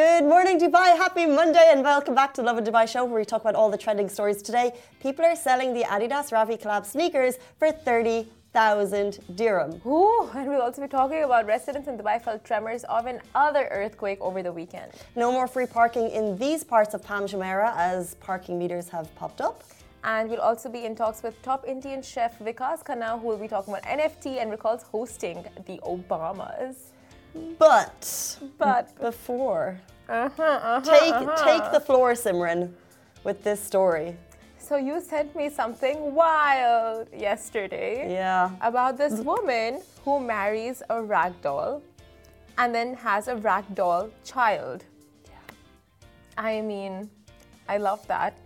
Good morning, Dubai. Happy Monday, and welcome back to Lovin Dubai show, where we talk about all the trending stories today. People are selling the Adidas Ravi Collab sneakers for 30,000 dirham. Ooh, and we'll also be talking about residents in Dubai felt tremors of another earthquake over the weekend. No more free parking in these parts of Palm Jumeirah as parking meters have popped up. And we'll also be in talks with top Indian chef Vikas Khanna, who will be talking about NFT and recalls hosting the Obamas. But, But before, uh-huh, uh-huh, take uh-huh. take the floor, Simran, with this story. So you sent me something wild yesterday Yeah. about this woman who marries a rag doll and then has a rag doll child. Yeah. I mean, I love that.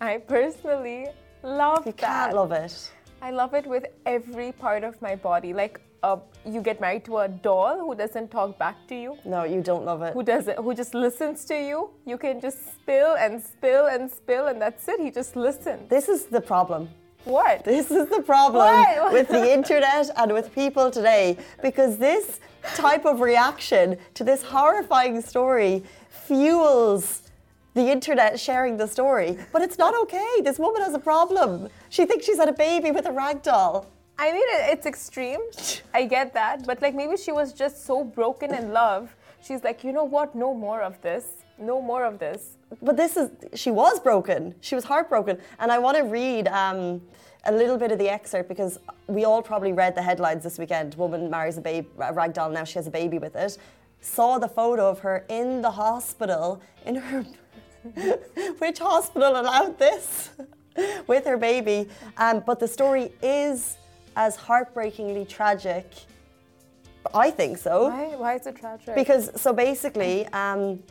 I personally love You that. can't love it. I love it with every part of my body. Like, uh, you get married to a doll who doesn't talk back to you, No, you don't love it. who doesn't, who just listens to you. You can just spill and spill and spill, and that's it. He just listens. This is the problem. What? This is the problem What? with the internet and with people today because this type of reaction to this horrifying story fuels the internet sharing the story. But it's not okay. This woman has a problem. She thinks she's had a baby with a rag doll. I mean, it's extreme. I get that. But like maybe she was just so broken in love. She's like, you know what? No more of this. No more of this. But this is, she was broken. She was heartbroken. And I want to read um, a little bit of the excerpt because we all probably read the headlines this weekend. Woman marries a, babe, a rag doll, now she has a baby with it. Saw the photo of her in the hospital, in her. Which hospital allowed this? with her baby. Um, but the story is as heartbreakingly tragic. I think so. Why? Why is it tragic? Because so basically, um,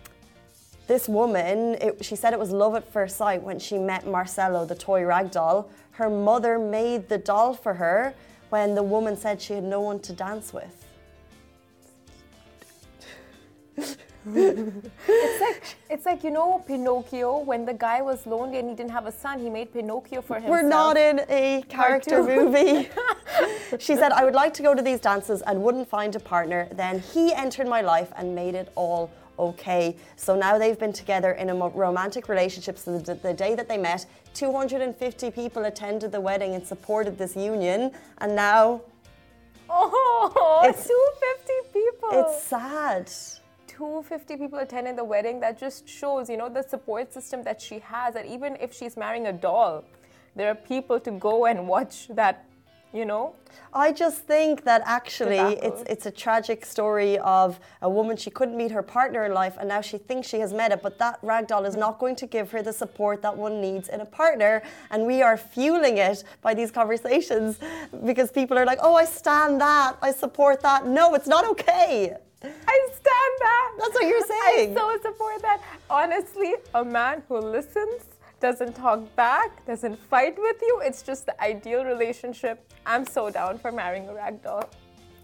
this woman, it, she said it was love at first sight when she met Marcello, the toy rag doll. Her mother made the doll for her when the woman said she had no one to dance with. It's like it's like you know Pinocchio when the guy was lonely and he didn't have a son, he made Pinocchio for himself. We're not in a character movie. she said, I would like to go to these dances and wouldn't find a partner. Then he entered my life and made it all okay. So now they've been together in a romantic relationship since the, the day that they met. 250 people attended the wedding and supported this union. And now Oh, it's 250 people. it's sad. 250 people attending the wedding. That just shows, you know, the support system that she has. That even if she's marrying a doll, there are people to go and watch that, you know. I just think that actually it's it's a tragic story of a woman she couldn't meet her partner in life and now she thinks she has met it, but that rag doll is not going to give her the support that one needs in a partner. And we are fueling it by these conversations because people are like, oh, I stand that, I support that. No, it's not okay. I stand that. That's what you're saying. I so support that. Honestly, a man who listens, doesn't talk back, doesn't fight with you, it's just the ideal relationship. I'm so down for marrying a rag doll.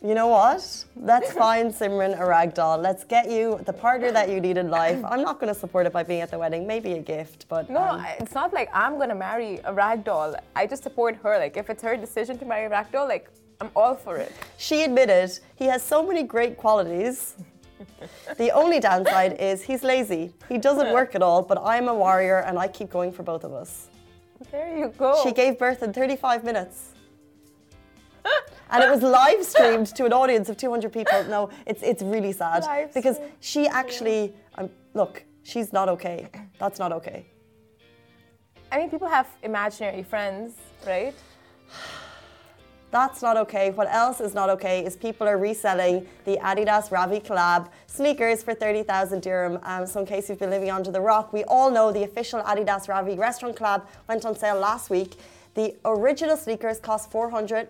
You know what? That's fine, Simran, a ragdoll. Let's get you the partner that you need in life. I'm not going to support it by being at the wedding. Maybe a gift, but No, um, it's not like I'm gonna marry a rag doll. I just support her. Like if it's her decision to marry a rag doll, like I'm all for it. She admitted he has so many great qualities. the only downside is he's lazy. He doesn't work at all, but I'm a warrior and I keep going for both of us. There you go. She gave birth in 35 minutes. and it was live streamed to an audience of 200 people. No, it's, it's really sad Live because she actually, um, look, she's not okay. That's not okay. I mean, people have imaginary friends, right? That's not okay. What else is not okay is people are reselling the Adidas Ravi collab sneakers for 30,000 dirham. Um, so, in case you've been living under the rock, we all know the official Adidas Ravi restaurant collab went on sale last week. The original sneakers cost 400,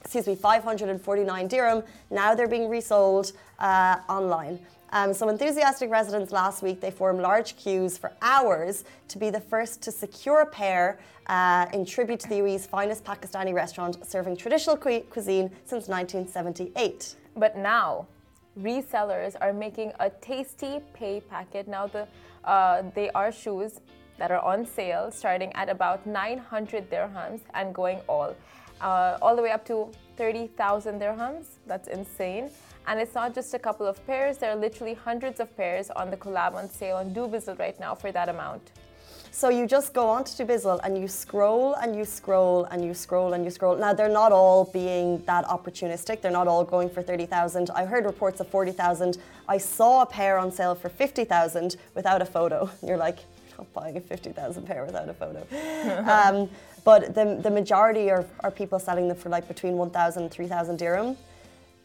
excuse me, 549 dirham. Now they're being resold uh, online. Um, so enthusiastic residents last week they formed large queues for hours to be the first to secure a pair uh, in tribute to the UAE's finest Pakistani restaurant serving traditional cu- cuisine since 1978. But now, resellers are making a tasty pay packet. Now, the uh, they are shoes that are on sale, starting at about 900 dirhams and going all, uh, all the way up to 30,000 dirhams. That's insane. And it's not just a couple of pairs, there are literally hundreds of pairs on the collab on sale on Dubizzle right now for that amount. So you just go on to Dubizzle and you scroll and you scroll and you scroll and you scroll. Now they're not all being that opportunistic. They're not all going for 30,000. I heard reports of 40,000. I saw a pair on sale for 50,000 without a photo. You're like, not buying a 50,000 pair without a photo. um, but the, the majority are, are people selling them for like between 1,000 and 3,000 dirham.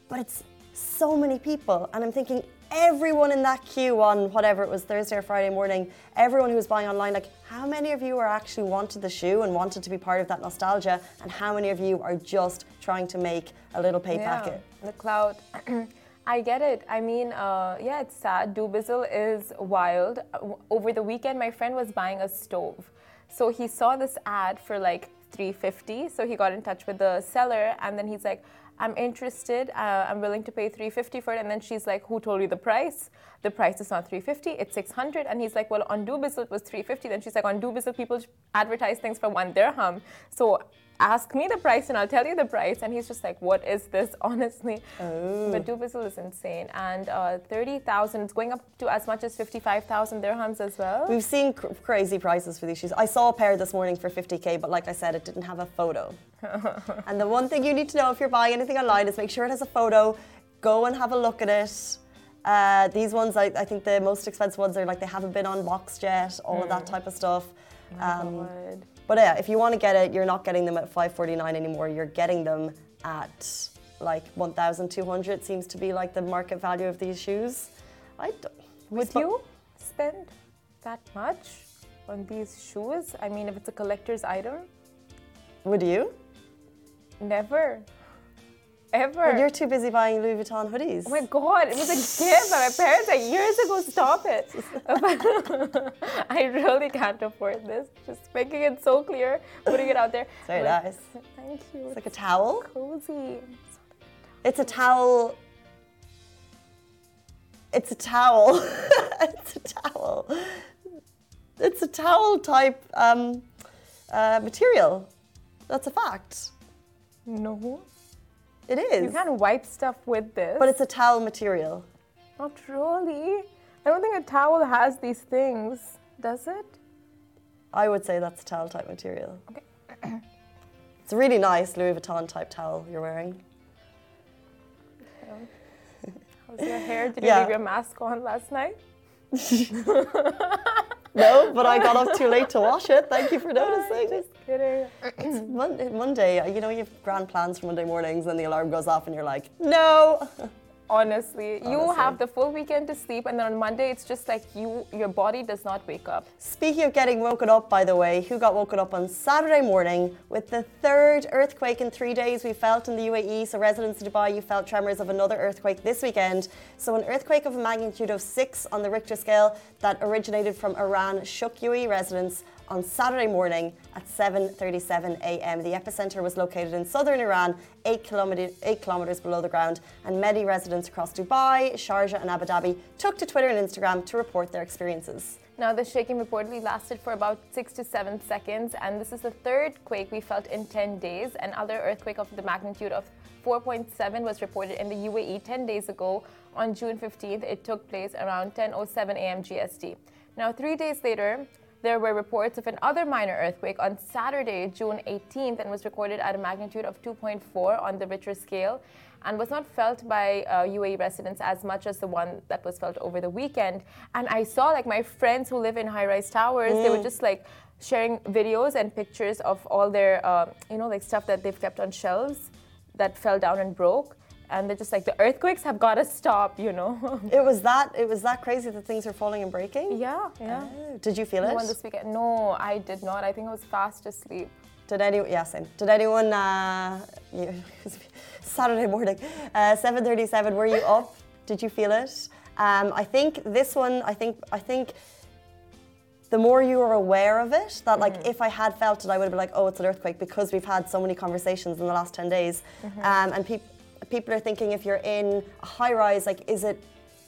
But it's so many people. And I'm thinking, everyone in that queue on whatever it was Thursday or Friday morning, everyone who was buying online, like how many of you are actually wanted the shoe and wanted to be part of that nostalgia, and how many of you are just trying to make a little pay Yeah, packet? the cloud. I get it. I mean, uh, yeah, it's sad. Dubizzle is wild. Uh, Over the weekend, my friend was buying a stove. So he saw this ad for like 350. So he got in touch with the seller, and then he's like, "I'm interested. Uh, I'm willing to pay 350 for it." And then she's like, "Who told you the price? The price is not 350. It's 600." And he's like, "Well, on Dubizzle it was 350." Then she's like, "On Dubizzle people advertise things for one dirham. So." Ask me the price and I'll tell you the price. And he's just like, What is this, honestly? But Dubizzle is insane. And uh, 30,000, it's going up to as much as 55,000 dirhams as well. We've seen cr- crazy prices for these shoes. I saw a pair this morning for 50k, but like I said, it didn't have a photo. and the one thing you need to know if you're buying anything online is make sure it has a photo. Go and have a look at it. Uh, these ones, I, I think the most expensive ones are like they haven't been unboxed yet, all of that type of stuff. Um, God. But yeah, if you want to get it, you're not getting them at 549 anymore. You're getting them at like 1,200 seems to be like the market value of these shoes. I don't, Would you spend that much on these shoes? I mean, if it's a collector's item, Would you? never. Ever. Well, you're too busy buying Louis Vuitton hoodies. Oh my god, it was a gift by my parents like years ago. Stop it. I really can't afford this. Just making it so clear, putting it out there. It's very Like, nice. Thank you. It's like a towel. cozy. It's a towel. It's a towel. it's a towel. It's a towel type um, uh, material. That's a fact. No. It is. You can't wipe stuff with this. But it's a towel material. Not really. I don't think a towel has these things, does it? I would say that's a towel type material. Okay. It's a really nice Louis Vuitton type towel you're wearing. How's your hair? Did Yeah. you leave your mask on last night? No, but I got up too late to wash it. Thank you for noticing. Just kidding. It's Monday, Monday, you know, you have grand plans for Monday mornings, and the alarm goes off, and you're like, no. Honestly, you Honestly. have the full weekend to sleep, and then on Monday it's just like you, your body does not wake up. Speaking of getting woken up, by the way, who got woken up on Saturday morning with the third earthquake in three days we felt in the UAE? So, residents of Dubai, you felt tremors of another earthquake this weekend. So, an earthquake of a magnitude of six on the Richter scale that originated from Iran shook UAE residents on Saturday morning at 7:37 a.m. The epicenter was located in southern Iran, eight, kilometer, eight kilometers below the ground, and many residents across Dubai, Sharjah, and Abu Dhabi took to Twitter and Instagram to report their experiences. Now, the shaking reportedly lasted for about six to seven seconds, and this is the third quake we felt in 10 days. Another earthquake of the magnitude of 4.7 was reported in the UAE 10 days ago on June 15th. It took place around 10:07 a.m. GST. Now, three days later, there were reports of another minor earthquake on Saturday, June 18th, and was recorded at a magnitude of 2.4 on the Richter scale and was not felt by uh, UAE residents as much as the one that was felt over the weekend. And I saw like my friends who live in high-rise towers, they were just like sharing videos and pictures of all their, uh, you know, like stuff that they've kept on shelves that fell down and broke. And they're just like, the earthquakes have got to stop, you know? It was that it was that crazy that things were falling and breaking. yeah, yeah. Oh, Did you feel The it? one this weekend? No, I did not. I think I was fast asleep. Did anyone? Yeah, same. Did anyone? Uh, you, Saturday morning, uh, seven thirty-seven. Were you up? Did you feel it? Um, I think this one. I think. I think. The more you are aware of it, that like if I had felt it, I would have been like, oh, it's an earthquake because we've had so many conversations in the last ten days, um, and peop people are thinking if you're in a high rise, like, is it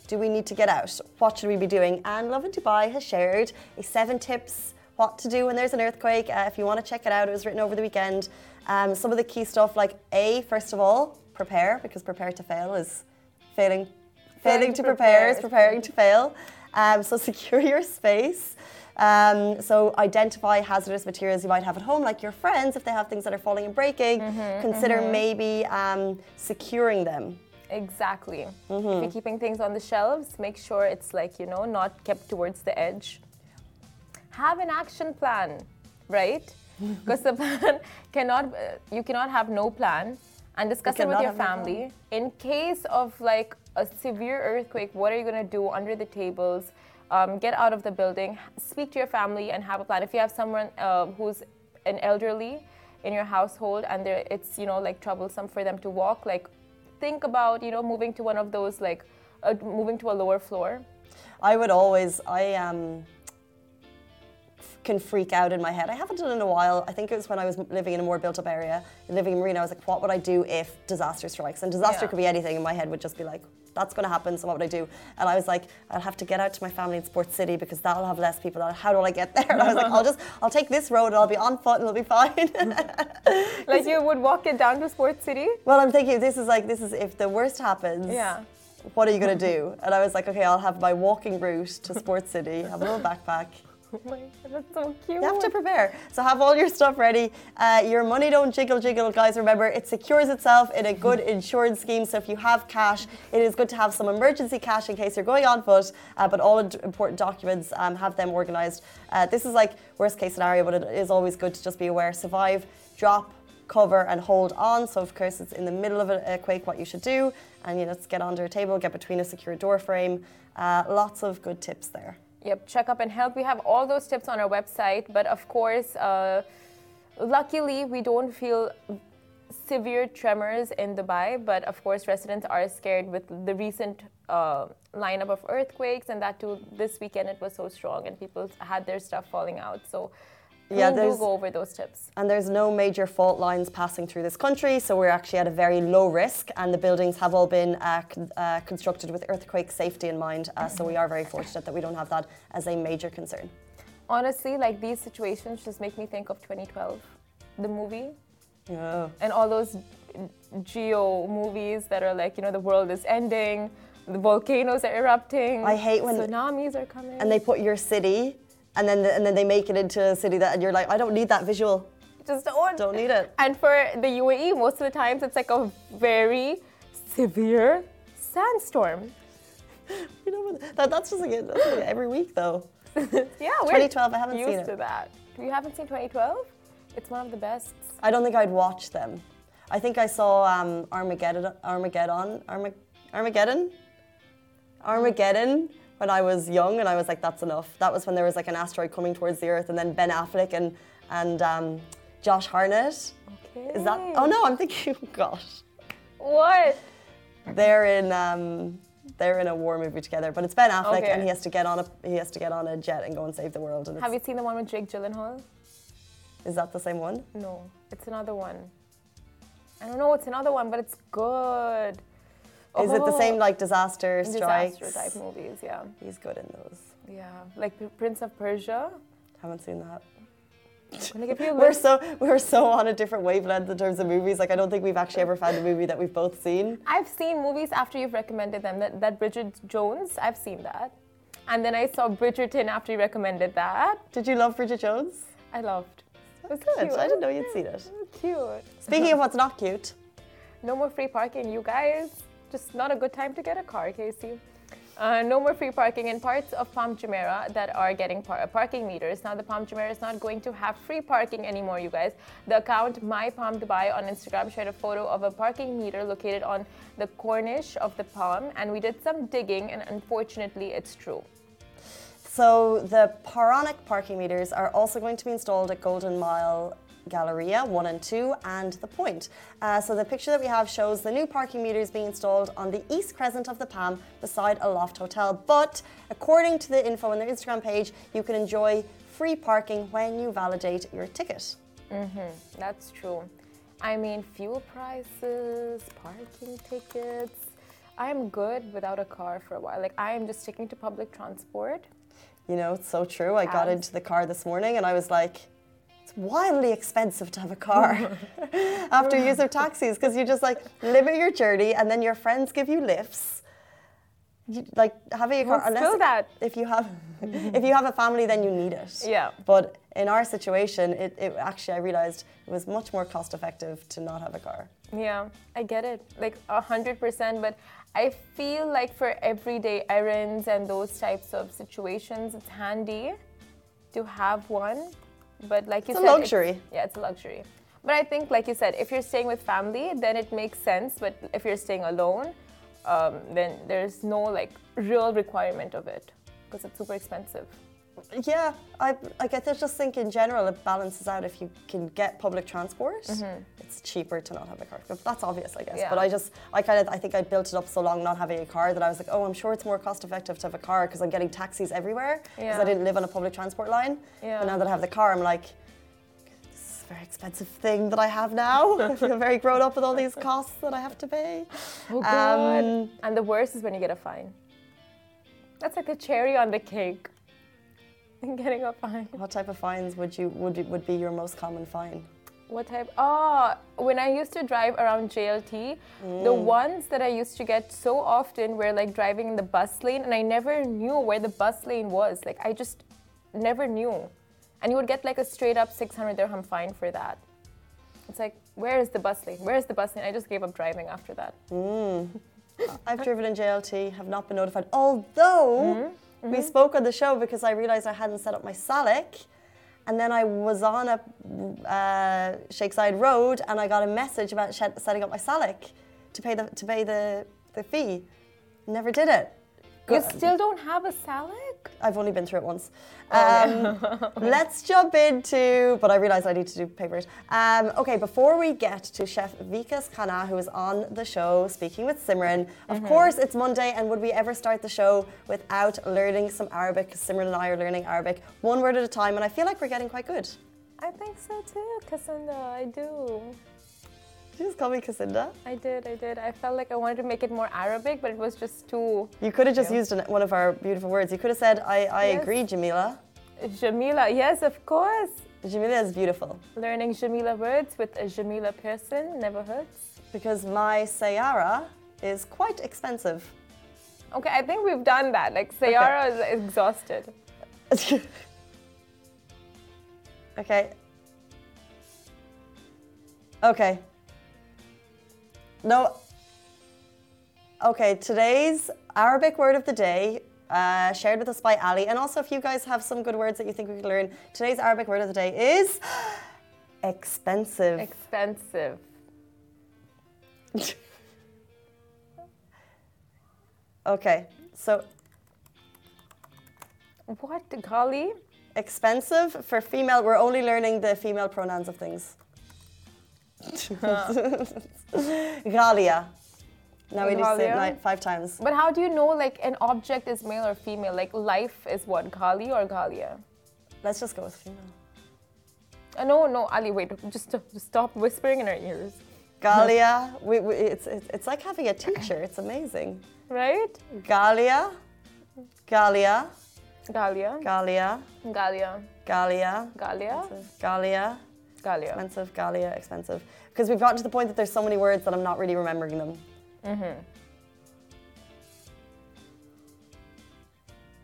do we need to get out? What should we be doing? And Lovin Dubai has shared a seven tips what to do when there's an earthquake. Uh, if you want to check it out, it was written over the weekend. Um, some of the key stuff, like A, first of all, prepare because prepare to fail is failing, failing to prepare is preparing to fail. Um, so secure your space. Um, so identify hazardous materials you might have at home, like your friends, if they have things that are falling and breaking. consider maybe um, securing them. Exactly. Mm-hmm. If you're keeping things on the shelves, make sure it's like, you know, not kept towards the edge. Have an action plan, right? Because the plan cannot, you cannot have no plan and discuss it with your have no family. In case of like a severe earthquake, what are you going to do under the tables? Um, get out of the building, speak to your family, and have a plan. If you have someone uh, who's an elderly in your household and it's you know like troublesome for them to walk, like think about you know moving to one of those like uh, moving to a lower floor. I would always, I um, can freak out in my head. I haven't done it in a while. I think it was when I was living in a more built up area, living in Marina. I was like, what would I do if disaster strikes? And disaster Yeah. could be anything. And my head would just be like, that's going to happen. So what would I do? And I was like, I'll have to get out to my family in Sports City because that'll have less people. How do I get there? And I was like, I'll just, I'll take this road and I'll be on foot and it'll be fine. Like you would walk it down to Sports City. well, I'm thinking this is like, this is if the worst happens. Yeah. What are you going to do? And I was like, okay, I'll have my walking route to Sports City, have a little backpack. Oh my god, that's so cute. You have to prepare. So have all your stuff ready. Uh, your money don't jiggle jiggle, guys. Remember, it secures itself in a good insurance scheme. So if you have cash, it is good to have some emergency cash in case you're going on foot. Uh, but all important documents, um, have them organised. Uh, this is like worst case scenario, but it is always good to just be aware. Survive, drop, cover, and hold on. So of course, it's in the middle of a, a quake. What you should do, and you know, just get under a table, get between a secure door frame. Uh, lots of good tips there. Yep, check up and help. We have all those tips on our website, but of course, uh, luckily we don't feel severe tremors in Dubai. But of course, residents are scared with the recent uh, lineup of earthquakes, and that too this weekend it was so strong, and people had their stuff falling out. So Yeah, we'll do go over those tips. And there's no major fault lines passing through this country, so we're actually at a very low risk. And the buildings have all been uh, uh, constructed with earthquake safety in mind. Uh, so we are very fortunate that we don't have that as a major concern. Honestly, like these situations just make me think of 2012, the movie. Oh. and all those geo movies that are like, you know, the world is ending, the volcanoes are erupting. I hate when- tsunamis are coming. And they put your city, and then and then they make it into a city that, and you're like, I don't need that visual. just don't. Don't need it. And for the UAE, most of the times it's like a very severe sandstorm. You know, that, that's just like, that's like every week though. Yeah, we're 2012, I haven't used seen it. to that. You haven't seen 2012? It's one of the best. I don't think I'd watch them. I think I saw um, Armageddon, Armageddon, Arma- Armageddon, Armageddon when I was young, and I was like, "That's enough." That was when there was like an asteroid coming towards the Earth, and then Ben Affleck and and um, Josh Hartnett. Okay. Is that? Oh no, I'm thinking. Gosh, What? they're in um, they're in a war movie together, but it's Ben Affleck, Okay. and he has to get on a he has to get on a jet and go and save the world. And Have you seen the one with Jake Gyllenhaal? is that the same one? No, it's another one. I don't know, it's another one, but it's good. Is it the Oh, same like disaster strikes? disaster type movies? Yeah, He's good in those. yeah, like Prince of Persia. Haven't seen that. Give you a We're so we're so on a different wavelength in terms of movies. Like I don't think we've actually ever found a movie that we've both seen. I've seen movies after you've recommended them. That, that Bridget Jones, I've seen that. And then I saw Bridgerton after you recommended that. Did you love Bridget Jones? I loved. It was Good. cute. I didn't know you'd seen it. Cute. Speaking of what's not cute, No more free parking, you guys. Just not a good time to get a car, Casey. Uh, no more free parking in parts of Palm Jumeirah that are getting par- parking meters. Now, the Palm Jumeirah is not going to have free parking anymore, you guys. The account My Palm Dubai on Instagram shared a photo of a parking meter located on the Corniche of the Palm, and we did some digging, and unfortunately, it's true. so the Parkonic parking meters are also going to be installed at Golden Mile Galleria 1 and 2 and The Point. Uh, so the picture that we have shows the new parking meters being installed on the east crescent of the Palm beside a loft hotel. But according to the info on their Instagram page, you can enjoy free parking when you validate your ticket. Mhm, That's true. I mean, fuel prices, parking tickets. I'm good without a car for a while. Like, I am just sticking to public transport. You know, it's so true. I got into the car this morning and I was like, it's wildly expensive to have a car after use of taxis because you just like limit your journey and then your friends give you lifts you, like having a car. Don't spill that. If you have, if you have a family, then you need it. Yeah. But in our situation, it, it actually I realized it was much more cost effective to not have a car. Yeah, I get it. Like a hundred percent. But I feel like for everyday errands and those types of situations, it's handy to have one. But like you It's a said, luxury. yeah, it's a luxury. But I think, like you said, if you're staying with family, then it makes sense. But if you're staying alone, um, then there's no like real requirement of it because it's super expensive. Yeah, I I guess I just think in general it balances out if you can get public transport. It's cheaper to not have a car. But That's obvious, I guess. Mm-hmm. Yeah. But I just I kind of I think I built it up so long not having a car that I was like, oh, I'm sure it's more cost effective to have a car because I'm getting taxis everywhere because I didn't live on a public transport line. Yeah. But now that I have the car, I'm like. This is a very expensive thing that I have now. I feel very grown up with all these costs that I have to pay. Oh God! Um, and the worst is when you get a fine. That's like the cherry on the cake. Getting a fine. What type of fines would you would be, would be your most common fine? What type? Oh, when I used to drive around JLT, the Mm. ones that I used to get so often were like driving in the bus lane, and I never knew where the bus lane was. Like I just never knew, and you would get like a straight up 600 dirham fine for that. It's like, where is the bus lane? Where is the bus lane? I just gave up driving after that. Mm. I've driven in JLT, have not been notified. Although mm-hmm. We spoke on the show because I realized I hadn't set up my Salik. And then I was on a uh, Zayed Road and I got a message about shed- setting up my Salik to pay the to pay the, the fee. Never did it. You still don't have a Salik? I've only been through it once. Um, let's jump into, but I realize I need to do papers. Um, okay, before we get to Chef Vikas Khanna, who is on the show speaking with Simran, of course it's Monday, and would we ever start the show without learning some Arabic? Simran and I are learning Arabic one word at a time, and I feel like we're getting quite good. I think so too, Cassandra. I do. Did you just call me Casinda? I did, I did. I felt like I wanted to make it more Arabic, but it was just too. You could have just Yeah. used one of our beautiful words. You could have said, I, I Yes. agree, Jamila. Jamila, yes, of course. Jamila is beautiful. Learning Jamila words with a Jamila person never hurts. Because my Sayara is quite expensive. Okay, I think we've done that. Like, Sayara is exhausted. okay. Okay. No. Okay, today's Arabic word of the day, uh, shared with us by Ali. And also, if you guys have some good words that you think we could learn, today's Arabic word of the day is expensive. Expensive. okay, so What, Gali? expensive for female, we're only learning the female pronouns of things. Galia. Now we need to say it nine, five times. But how do you know, like, an object is male or female? Like, life is what, Gali or Galia? Let's just go with female. Uh, no, no, Ali, wait, just, just stop whispering in our ears. Galia, we, we, it's, it's, it's like having a teacher. It's amazing. Right? Galia, Galia, Galia. Galia, Galia. Galia, Galia. Galia, Galia. expensive, Galia, expensive. Because we've gotten to the point that there's so many words that I'm not really remembering them. Mm-hmm.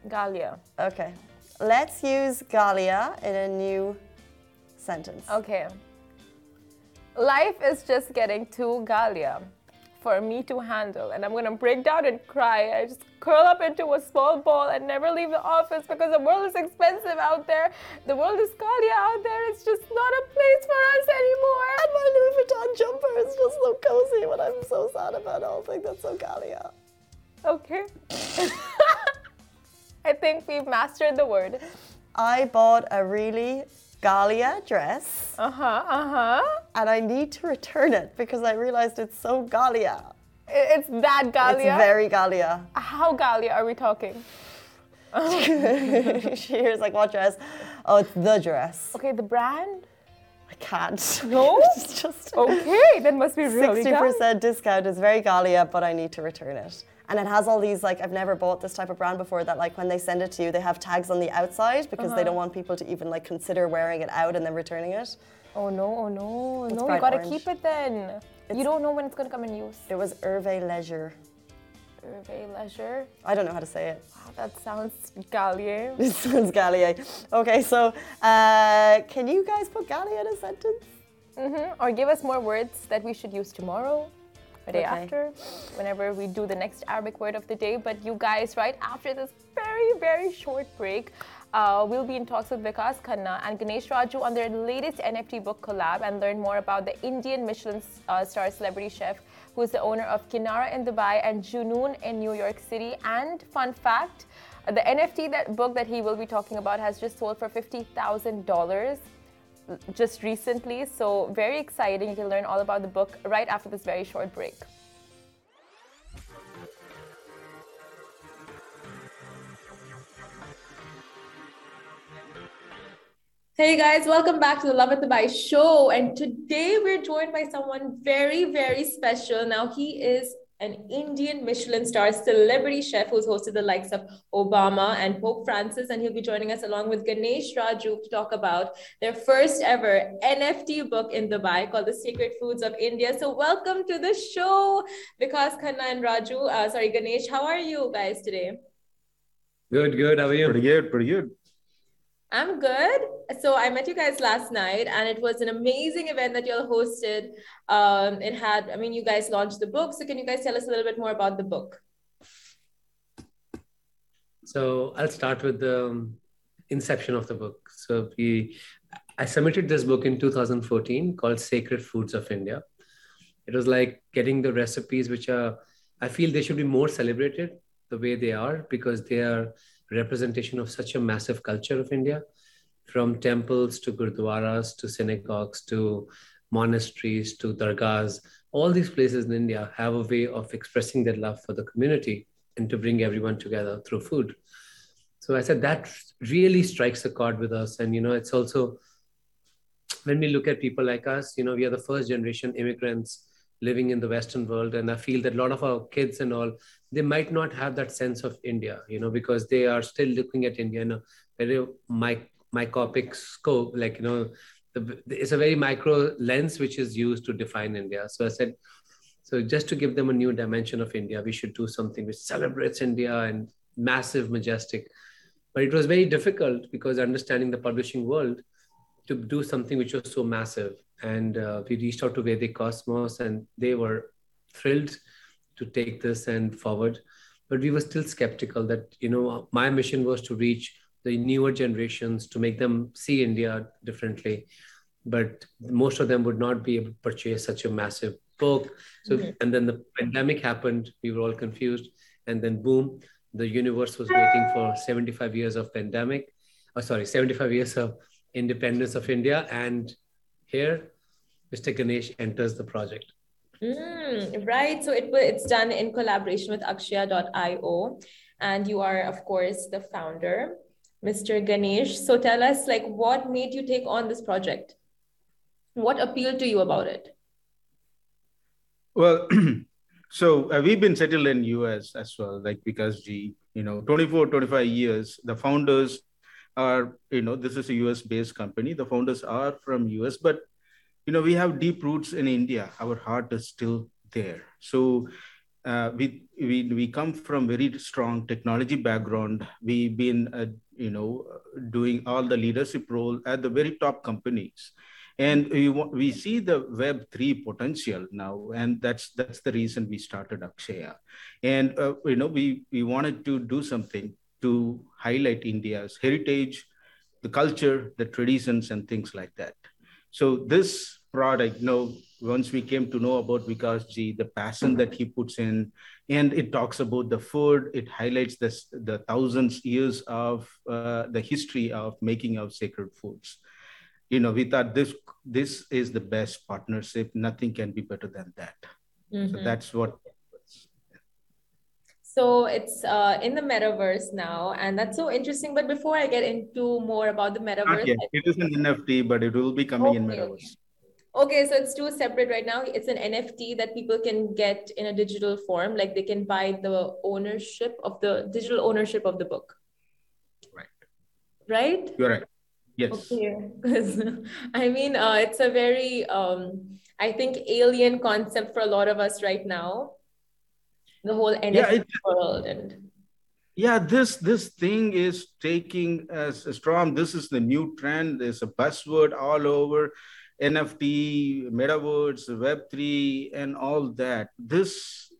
Galia. Okay, let's use Galia in a new sentence. Okay. Life is just getting too Galia for me to handle, and I'm gonna break down and cry. I just curl up into a small ball and never leave the office because the world is expensive out there. The world is Galia out there. It's just not a place for us anymore. And my Louis Vuitton jumper is just so cozy when I'm so sad about all things that's so Galia. Okay. I think we've mastered the word. I bought a really Galia dress Uh huh. Uh huh. and I need to return it because I realized it's so Galia. It's that Galia. It's very Galia. How Galia are we talking? she hears like what dress? Oh, it's the dress. Okay, the brand. I can't. No? it's just Okay, that must be really sixty Galia. percent discount. It's very Galia, but I need to return it. And it has all these like I've never bought this type of brand before. That like when they send it to you, they have tags on the outside because Uh-huh. they don't want people to even like consider wearing it out and then returning it. Oh no, oh no, no, you gotta orange. keep it then. you don't know when it's gonna come in use. It was Hervé Leisure. Survey leisure. I don't know how to say it. Wow, that sounds Gallier. It sounds Gallier. Okay, so uh, can you guys put Gallier in a sentence? Mm-hmm. Or give us more words that we should use tomorrow or day Okay. after, whenever we do the next Arabic word of the day. But you guys, right after this very, very short break, uh, we'll be in talks with Vikas Khanna and Ganesh Raju on their latest NFT book collab and learn more about the Indian Michelin uh, star celebrity chef who is the owner of Kinara in Dubai and Junoon in New York City. And fun fact, the NFT that book that he will be talking about has just sold for fifty thousand dollars just recently. So, very exciting. You can learn all about the book right after this very short break. Hey guys, welcome back to the Lovin Dubai show. And today we're joined by someone very, very special. Now, he is an Indian Michelin star celebrity chef who's hosted the likes of Obama and Pope Francis. And he'll be joining us along with Ganesh Raju to talk about their first ever NFT book in Dubai called The Secret Foods of India. So, welcome to the show, Vikas Khanna and Raju. Uh, sorry, Ganesh, how are you guys today? Good, good. How are you? Pretty good, pretty good. I'm good. So I met you guys last night, and it was an amazing event that you all hosted. Um, it had, I mean, you guys launched the book. So can you guys tell us a little bit more about the book? So I'll start with the um, inception of the book. So we, I submitted this book in 2014 called Sacred Foods of India. It was like getting the recipes which are, I feel they should be more celebrated the way they are because they are representation of such a massive culture of India, from temples to gurdwaras to synagogues to monasteries to dargahs. All these places in India have a way of expressing their love for the community and to bring everyone together through food. So I said that really strikes a chord with us. And, you know, it's also when we look at people like us, you know, we are the first generation immigrants living in the Western world. And I feel that a lot of our kids and all, they might not have that sense of India, you know, because they are still looking at India in a very mic- myopic scope, like, you know, the, it's a very micro lens which is used to define India. So I said, so just to give them a new dimension of India, we should do something which celebrates India and massive, majestic. But it was very difficult because understanding the publishing world to do something which was so massive. And uh, we reached out to Vedic Cosmos and they were thrilled to take this and forward. But we were still skeptical that, you know, my mission was to reach the newer generations to make them see India differently. But most of them would not be able to purchase such a massive book. So, Mhm. and then the pandemic happened. We were all confused. And then, boom, the universe was waiting for 75 years of pandemic. Oh, sorry, 75 years of independence of India. And here, Mr. Ganesh enters the project. Mm, right. So it it's done in collaboration with Akshaya.io. And you are, of course, the founder, Mr. Ganesh. So tell us, like, what made you take on this project? What appealed to you about it? Well, so uh, we've been settled in US as well, like because the, you know, 24, 25 years, the founders are, you know, this is a US based company. The founders are from US, but, you know, we have deep roots in India. Our heart is still there. So uh, we, we, we come from very strong technology background. We've been, uh, you know, doing all the leadership role at the very top companies and we we see the web 3 potential now and that's that's the reason we started akshaya and uh, you know we we wanted to do something to highlight india's heritage the culture the traditions and things like that so this product you know once we came to know about Vikas ji, the passion that he puts in, and it talks about the food, it highlights this, the thousands years of uh, the history of making of sacred foods. You know we thought this this is the best partnership. Nothing can be better than that. So Mhm. that's what So it's uh, in the metaverse now, and that's so interesting. But before I get into more about the metaverse, it is an nft but it will be coming in metaverse Okay, so it's two separate right now. It's an NFT that people can get in a digital form, like they can buy the ownership of the digital ownership of the book. Right. Right? you're right yes Okay. I mean, uh, it's a very, um, I think, alien concept for a lot of us right now. The whole NFT yeah, world and yeah this this thing is taking as a strong. This is the new trend. There's a buzzword all over nft metaverse web3 and all that. This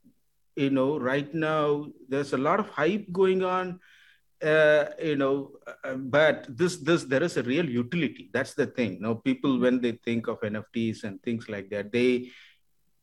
you know right now there's a lot of hype going on uh, you know uh, but this this there is a real utility. That's the thing. You now people when they think of nfts and things like that they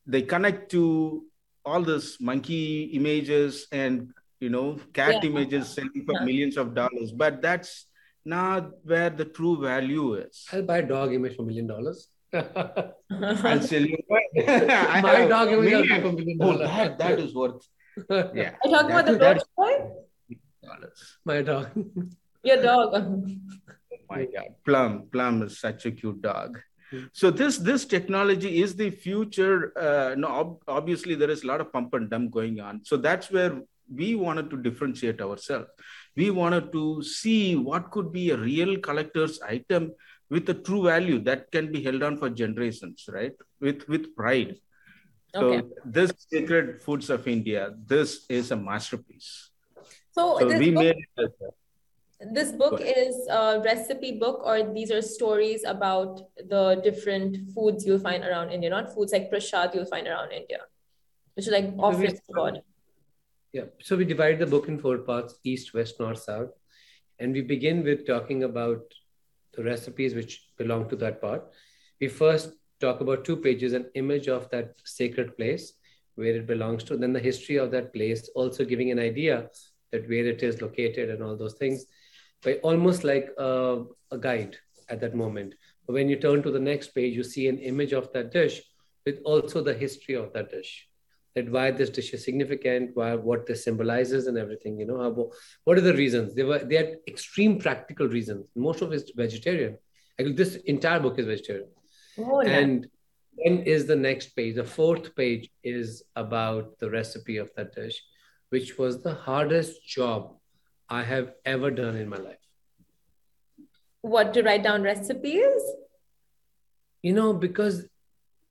they connect to all this monkey images and you know cat yeah. images selling for yeah. millions of dollars but that's not where the true value is. I'll buy a dog image for a million dollars. I'll sell you my dog image for a million oh, dollars. Oh, that, that is worth yeah. Are you talking about the dog my dog. Your dog. Oh my god. Plum plum is such a cute dog so this this technology is the future uh, no ob- obviously there is a lot of pump and dump going on. So that's where we wanted to differentiate ourselves. We wanted to see what could be a real collector's item with a true value that can be held on for generations right? With with pride. Okay. so this sacred foods of india this is a masterpiece. So, so we made it this book is a recipe book or these are stories about the different foods you'll find around india not foods like prasad you'll find around india which is like offerings to god yeah. So we divide the book in four parts east, west, north, south. And we begin with talking about the recipes which belong to that part. We first talk about two pages an image of that sacred place where it belongs to, then the history of that place, also giving an idea that where it is located and all those things, but almost like a, a guide at that moment. But when you turn to the next page, you see an image of that dish with also the history of that dish that why this dish is significant, why what this symbolizes, and everything. You know, how, what are the reasons? They were they had extreme practical reasons. Most of it's vegetarian. Actually, this entire book is vegetarian. Oh, and then is the next page. The fourth page is about the recipe of that dish, which was the hardest job I have ever done in my life. What to write down recipes? You know, because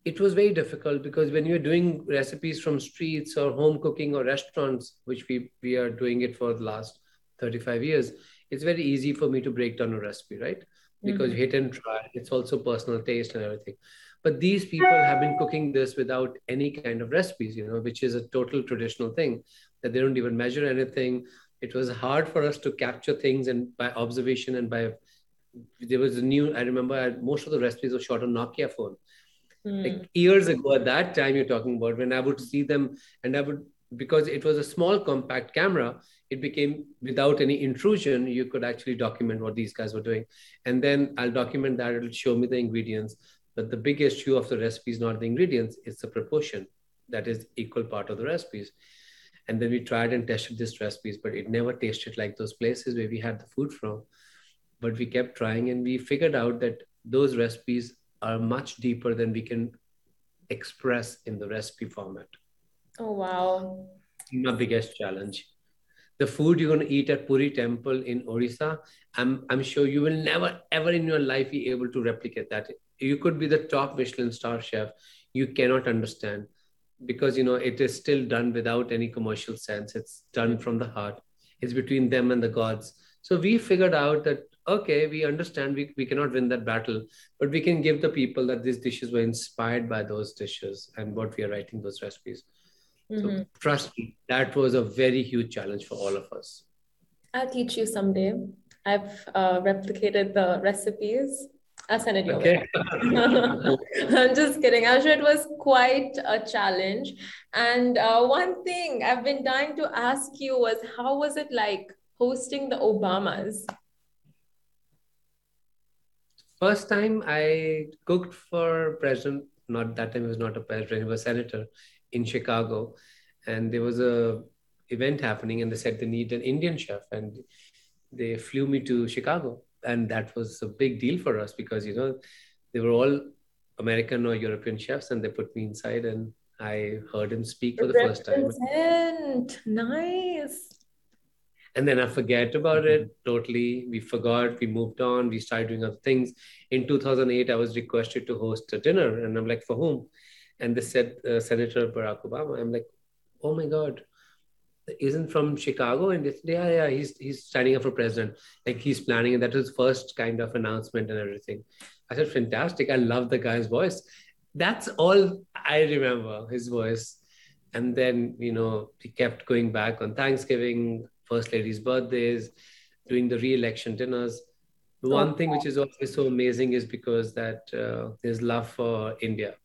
it was very difficult because when you're doing recipes from streets or home cooking or restaurants, which we, we are doing it for the last 35 years, it's very easy for me to break down a recipe, right? Because mm-hmm. you hit and try. It's also personal taste and everything. But these people have been cooking this without any kind of recipes, you know, which is a total traditional thing that they don't even measure anything. It was hard for us to capture things and by observation and by there was a new. I remember I, most of the recipes were shot on Nokia phone mm. like years ago at that time you're talking about when i would see them and i would because it was a small compact camera it became without any intrusion you could actually document what these guys were doing and then i'll document that it'll show me the ingredients but the big issue of the recipe is not the ingredients it's the proportion that is equal part of the recipes and then we tried and tested these recipes but it never tasted like those places where we had the food from but we kept trying and we figured out that those recipes are much deeper than we can express in the recipe format. Oh, wow. My biggest challenge. The food you're going to eat at Puri Temple in Orissa, I'm, I'm sure you will never, ever in your life be able to replicate that. You could be the top Michelin star chef. You cannot understand because, you know, it is still done without any commercial sense. It's done from the heart. It's between them and the gods. So we figured out that okay, we understand we, we cannot win that battle, but we can give the people that these dishes were inspired by those dishes and what we are writing those recipes. Mm-hmm. So trust me, that was a very huge challenge for all of us. I'll teach you someday. I've uh, replicated the recipes. I'll send it your okay. way. I'm just kidding. I'm sure it was quite a challenge. And uh, one thing I've been dying to ask you was how was it like hosting the Obamas? first time I cooked for president, not that time he was not a president, he was a senator in Chicago. And there was a event happening and they said they need an Indian chef. And they flew me to Chicago. And that was a big deal for us because, you know, they were all American or European chefs and they put me inside and I heard him speak for the first time. Nice and then I forget about it totally. We forgot, we moved on, we started doing other things. In 2008, I was requested to host a dinner, and I'm like, for whom? And they said, uh, Senator Barack Obama. I'm like, oh my God, isn't from Chicago. And it's, yeah, yeah, he's he's standing up for president. Like he's planning, and that was first kind of announcement and everything. I said, fantastic. I love the guy's voice. That's all I remember, his voice. And then, you know, he kept going back on Thanksgiving, First Lady's birthdays, doing the re-election dinners. The one thing which is always so amazing is because that uh, his love for India.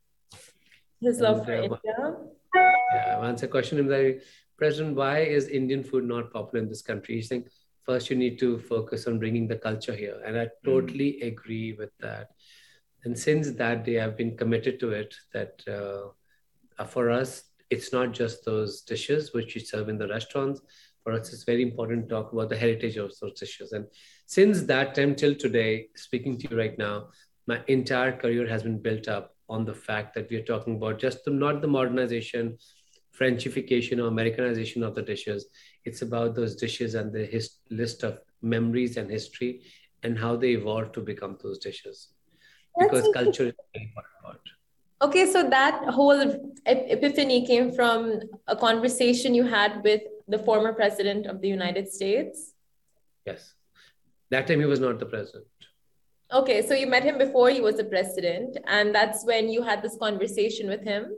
His love for uh, India. Yeah, once I questioned him like, President, why is Indian food not popular in this country? He's saying, first you need to focus on bringing the culture here. And I totally mm. agree with that. And since that day, I've been committed to it that uh, for us, it's not just those dishes which we serve in the restaurants. For us, it's very important to talk about the heritage of those dishes. And since that time till today, speaking to you right now, my entire career has been built up on the fact that we are talking about just the, not the modernization, Frenchification or Americanization of the dishes. It's about those dishes and the his, list of memories and history and how they evolved to become those dishes. That's because culture is very important. Okay, so that whole epiphany came from a conversation you had with the former president of the United States. Yes. That time he was not the president. Okay, so you met him before he was the president, and that's when you had this conversation with him.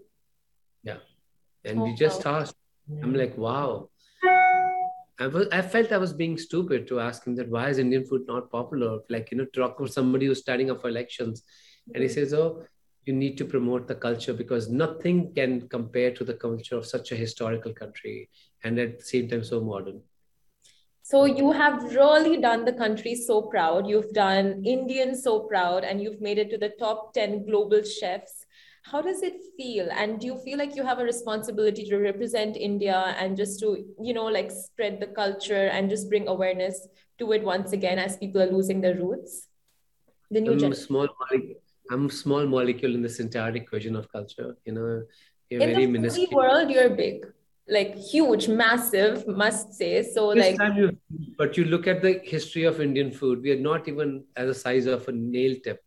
Yeah, and oh, we just wow. asked. I'm like, wow. I was, I felt I was being stupid to ask him that why is Indian food not popular? Like you know, talk with somebody who's standing up for elections, and he mm-hmm. says, oh, you need to promote the culture because nothing can compare to the culture of such a historical country, and at the same time so modern. So you have really done the country so proud. You've done Indians so proud, and you've made it to the top 10 global chefs. How does it feel? And do you feel like you have a responsibility to represent India and just to, you know, like spread the culture and just bring awareness to it once again as people are losing their roots? The new I'm a small molecule. I'm a small molecule in this entire equation of culture. You know, in very the minuscule. world, you're big like huge, massive, must say. So this like you, but you look at the history of Indian food, we are not even as a size of a nail tip.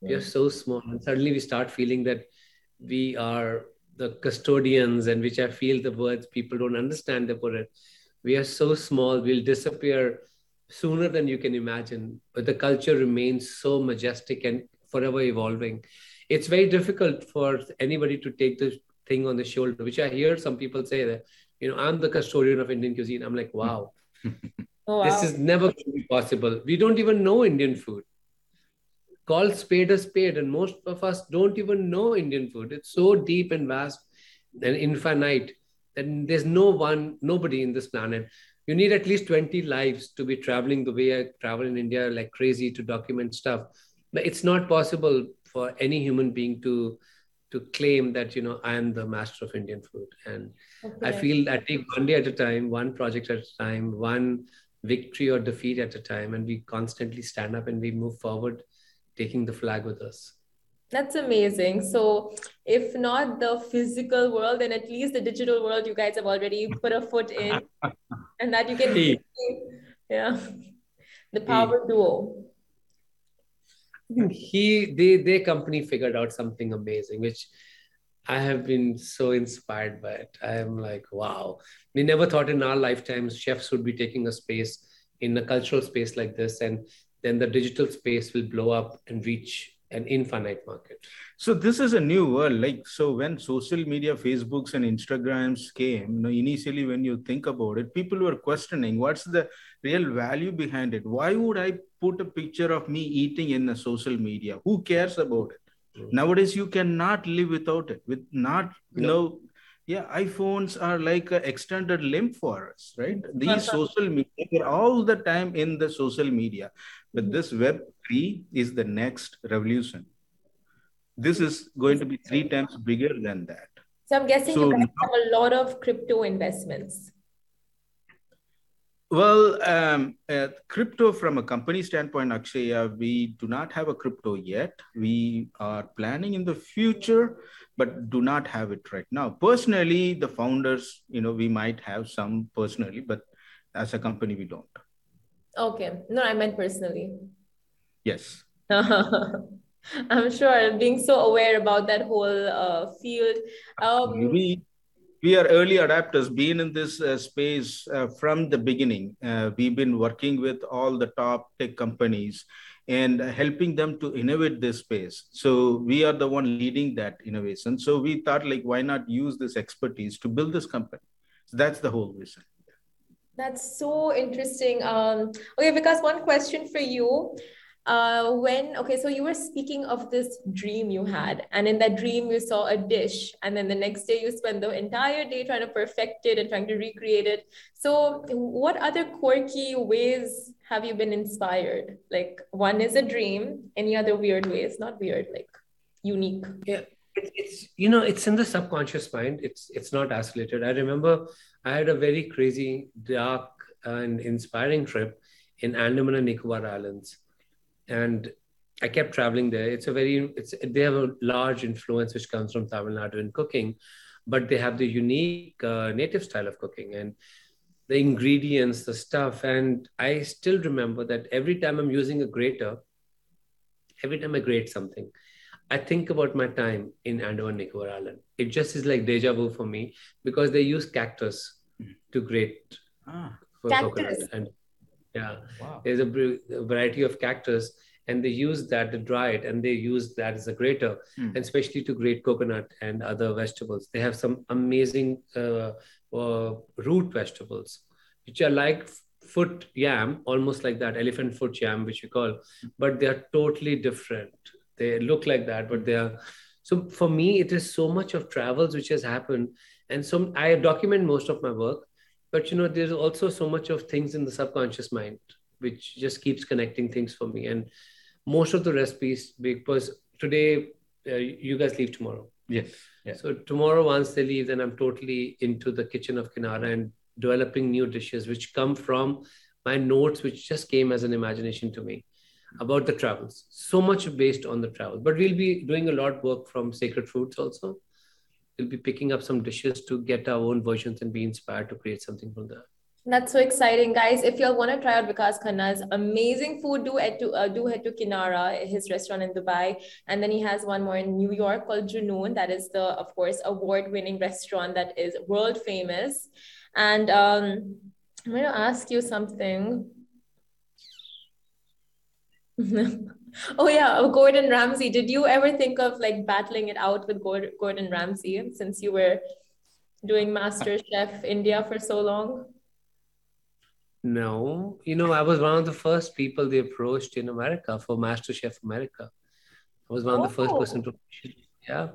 We are so small. And suddenly we start feeling that we are the custodians, and which I feel the words people don't understand they put it. We are so small, we'll disappear sooner than you can imagine. But the culture remains so majestic and forever evolving. It's very difficult for anybody to take the thing on the shoulder, which I hear some people say that, you know, I'm the custodian of Indian cuisine. I'm like, wow, oh, wow. this is never going to be possible. We don't even know Indian food. Call spade a spade, and most of us don't even know Indian food. It's so deep and vast and infinite that there's no one, nobody in this planet. You need at least 20 lives to be traveling the way I travel in India like crazy to document stuff. But it's not possible for any human being to to claim that you know I am the master of Indian food, and okay. I feel I take one day at a time, one project at a time, one victory or defeat at a time, and we constantly stand up and we move forward, taking the flag with us. That's amazing. So, if not the physical world, then at least the digital world, you guys have already put a foot in, and that you can, yeah, the power duo. He they their company figured out something amazing which i have been so inspired by it. I am like wow. We never thought in our lifetimes chefs would be taking a space in a cultural space like this and then the digital space will blow up and reach an infinite market. So this is a new world. Like so when social media facebooks and instagrams came you know initially when you think about it people were questioning what's the real value behind it? Why would i put a picture of me eating in the social media? Who cares about it? Mm-hmm. nowadays you cannot live without it. With not you no. know yeah iphones are like an extended limb for us right? These social media all the time in the social media but this web 3 is the next revolution this is going to be three times bigger than that so i'm guessing so, you guys have a lot of crypto investments well, um, uh, crypto from a company standpoint, actually, uh, we do not have a crypto yet. We are planning in the future, but do not have it right now. Personally, the founders, you know, we might have some personally, but as a company, we don't. Okay. No, I meant personally. Yes. I'm sure being so aware about that whole uh, field. Um, we we are early adapters, being in this uh, space uh, from the beginning. Uh, we've been working with all the top tech companies and helping them to innovate this space. So we are the one leading that innovation. So we thought, like, why not use this expertise to build this company? So that's the whole reason. That's so interesting. Um, okay, because one question for you. Uh when okay so you were speaking of this dream you had and in that dream you saw a dish and then the next day you spent the entire day trying to perfect it and trying to recreate it. So what other quirky ways have you been inspired? Like one is a dream any other weird ways not weird like unique. Yeah it's, you know it's in the subconscious mind it's it's not isolated i remember i had a very crazy dark and inspiring trip in andaman and nicobar islands and I kept traveling there. It's a very, it's they have a large influence which comes from Tamil Nadu in cooking, but they have the unique uh, native style of cooking and the ingredients, the stuff. And I still remember that every time I'm using a grater, every time I grate something, I think about my time in Andaman Nicobar Island. It just is like deja vu for me because they use cactus to grate ah, cactus. And yeah, wow. there's a, a, variety of cactus, and they use that to dry it, and they use that as a grater, mm. and especially to grate coconut and other vegetables. They have some amazing uh, uh, root vegetables, which are like foot yam, almost like that elephant foot yam, which we call, but they are totally different. They look like that, but they are. So for me, it is so much of travels which has happened, and so I document most of my work but you know there's also so much of things in the subconscious mind which just keeps connecting things for me and most of the recipes because today uh, you guys leave tomorrow yes yeah. so tomorrow once they leave then i'm totally into the kitchen of kinara and developing new dishes which come from my notes which just came as an imagination to me about the travels so much based on the travel but we'll be doing a lot of work from sacred foods also we'll be picking up some dishes to get our own versions and be inspired to create something from that. That's so exciting, guys! If y'all want to try out Vikas Khanna's amazing food, do head to uh, do head to Kinara, his restaurant in Dubai, and then he has one more in New York called Junoon. That is the, of course, award-winning restaurant that is world famous. And um, I'm going to ask you something. Oh yeah, Gordon Ramsay. Did you ever think of like battling it out with Gordon Ramsay since you were doing Master Chef India for so long? No, you know, I was one of the first people they approached in America for Master Chef America. I was one oh. of the first person to. Yeah,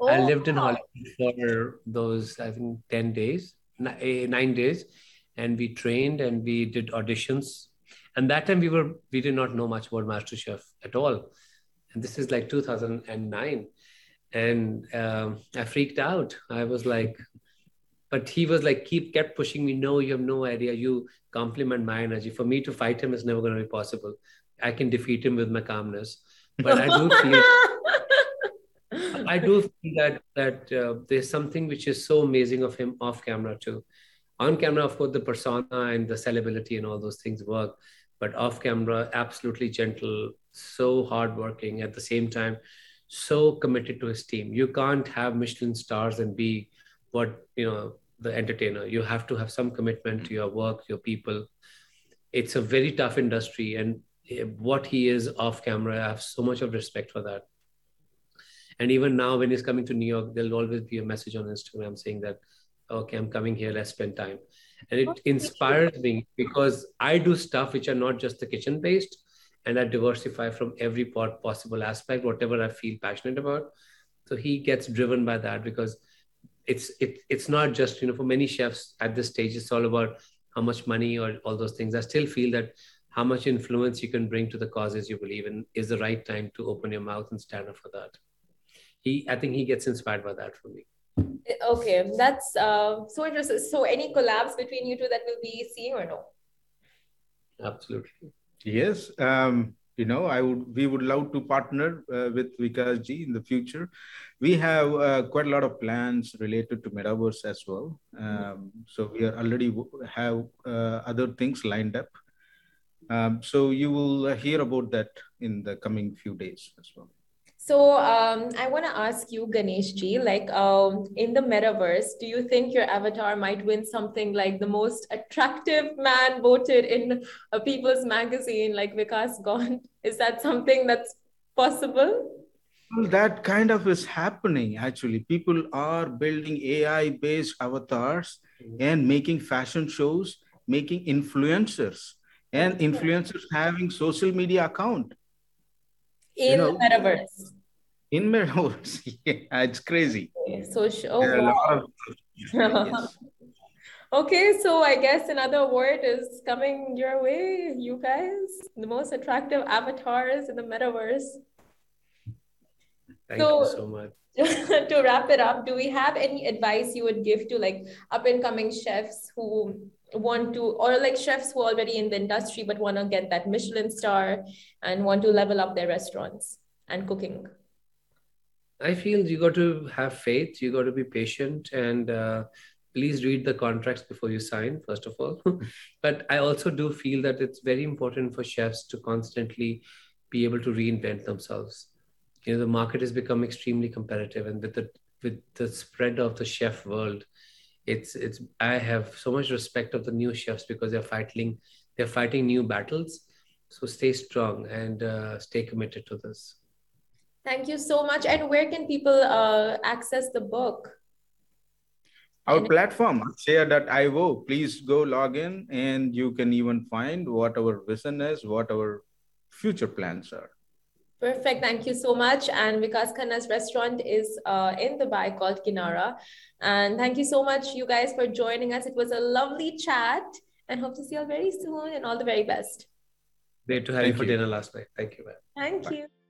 oh. I lived in Hollywood for those I think ten days, eh, nine days, and we trained and we did auditions and that time we were we did not know much about MasterChef at all. And this is like 2009. And um, I freaked out. I was like, but he was like, keep kept pushing me. No, you have no idea. You compliment my energy. For me to fight him is never going to be possible. I can defeat him with my calmness. But I do feel I do feel that that uh, there's something which is so amazing of him off camera too. On camera, of course, the persona and the sellability and all those things work but off camera, absolutely gentle, so hardworking at the same time, so committed to his team. You can't have Michelin stars and be what, you know, the entertainer. You have to have some commitment to your work, your people. It's a very tough industry. And eh, what he is off camera, I have so much of respect for that. And even now, when he's coming to New York, there'll always be a message on Instagram saying that, okay, I'm coming here, let's spend time and it inspires me because i do stuff which are not just the kitchen based and i diversify from every possible aspect whatever i feel passionate about. So he gets driven by that because it's it, it's not just you know for many chefs at this stage it's all about how much money or all those things. I still feel that how much influence you can bring to the causes you believe in is the right time to open your mouth and stand up for that. He i think he gets inspired by that for me Okay, that's uh, so interesting. So, any collabs between you two that we'll be seeing or no? Absolutely. Yes. Um, you know, I would. We would love to partner uh, with Vikas Ji in the future. We have uh, quite a lot of plans related to metaverse as well. Um, so we are already have uh, other things lined up. Um, so you will hear about that in the coming few days as well. So um, I want to ask you, Ganesh ji, like um, in the metaverse, do you think your avatar might win something like the most attractive man voted in a People's Magazine, like Vikas Gaunt? Is that something that's possible? Well, that kind of is happening actually. People are building AI based avatars and making fashion shows, making influencers, and influencers having social media account in you know, the metaverse. In metaverse, yeah, it's crazy. Okay, so, oh, wow. okay, so I guess another award is coming your way, you guys. The most attractive avatars in the metaverse. Thank so, you so much. to wrap it up, do we have any advice you would give to like up and coming chefs who want to or like chefs who are already in the industry but want to get that michelin star and want to level up their restaurants and cooking i feel you got to have faith you got to be patient and uh, please read the contracts before you sign first of all. But i also do feel that it's very important for chefs to constantly be able to reinvent themselves. You know the market has become extremely competitive and with the with the spread of the chef world it's it's i have so much respect of the new chefs because they're fighting they're fighting new battles. So stay strong and uh, stay committed to this thank you so much and where can people uh, access the book our and platform share.io please go log in and you can even find what our vision is what our future plans are Perfect. Thank you so much. And Vikas Khanna's restaurant is uh, in Dubai called Kinara. And thank you so much, you guys, for joining us. It was a lovely chat and hope to see you all very soon and all the very best. Great to have you for dinner last night. Thank you, man. Thank Bye. you.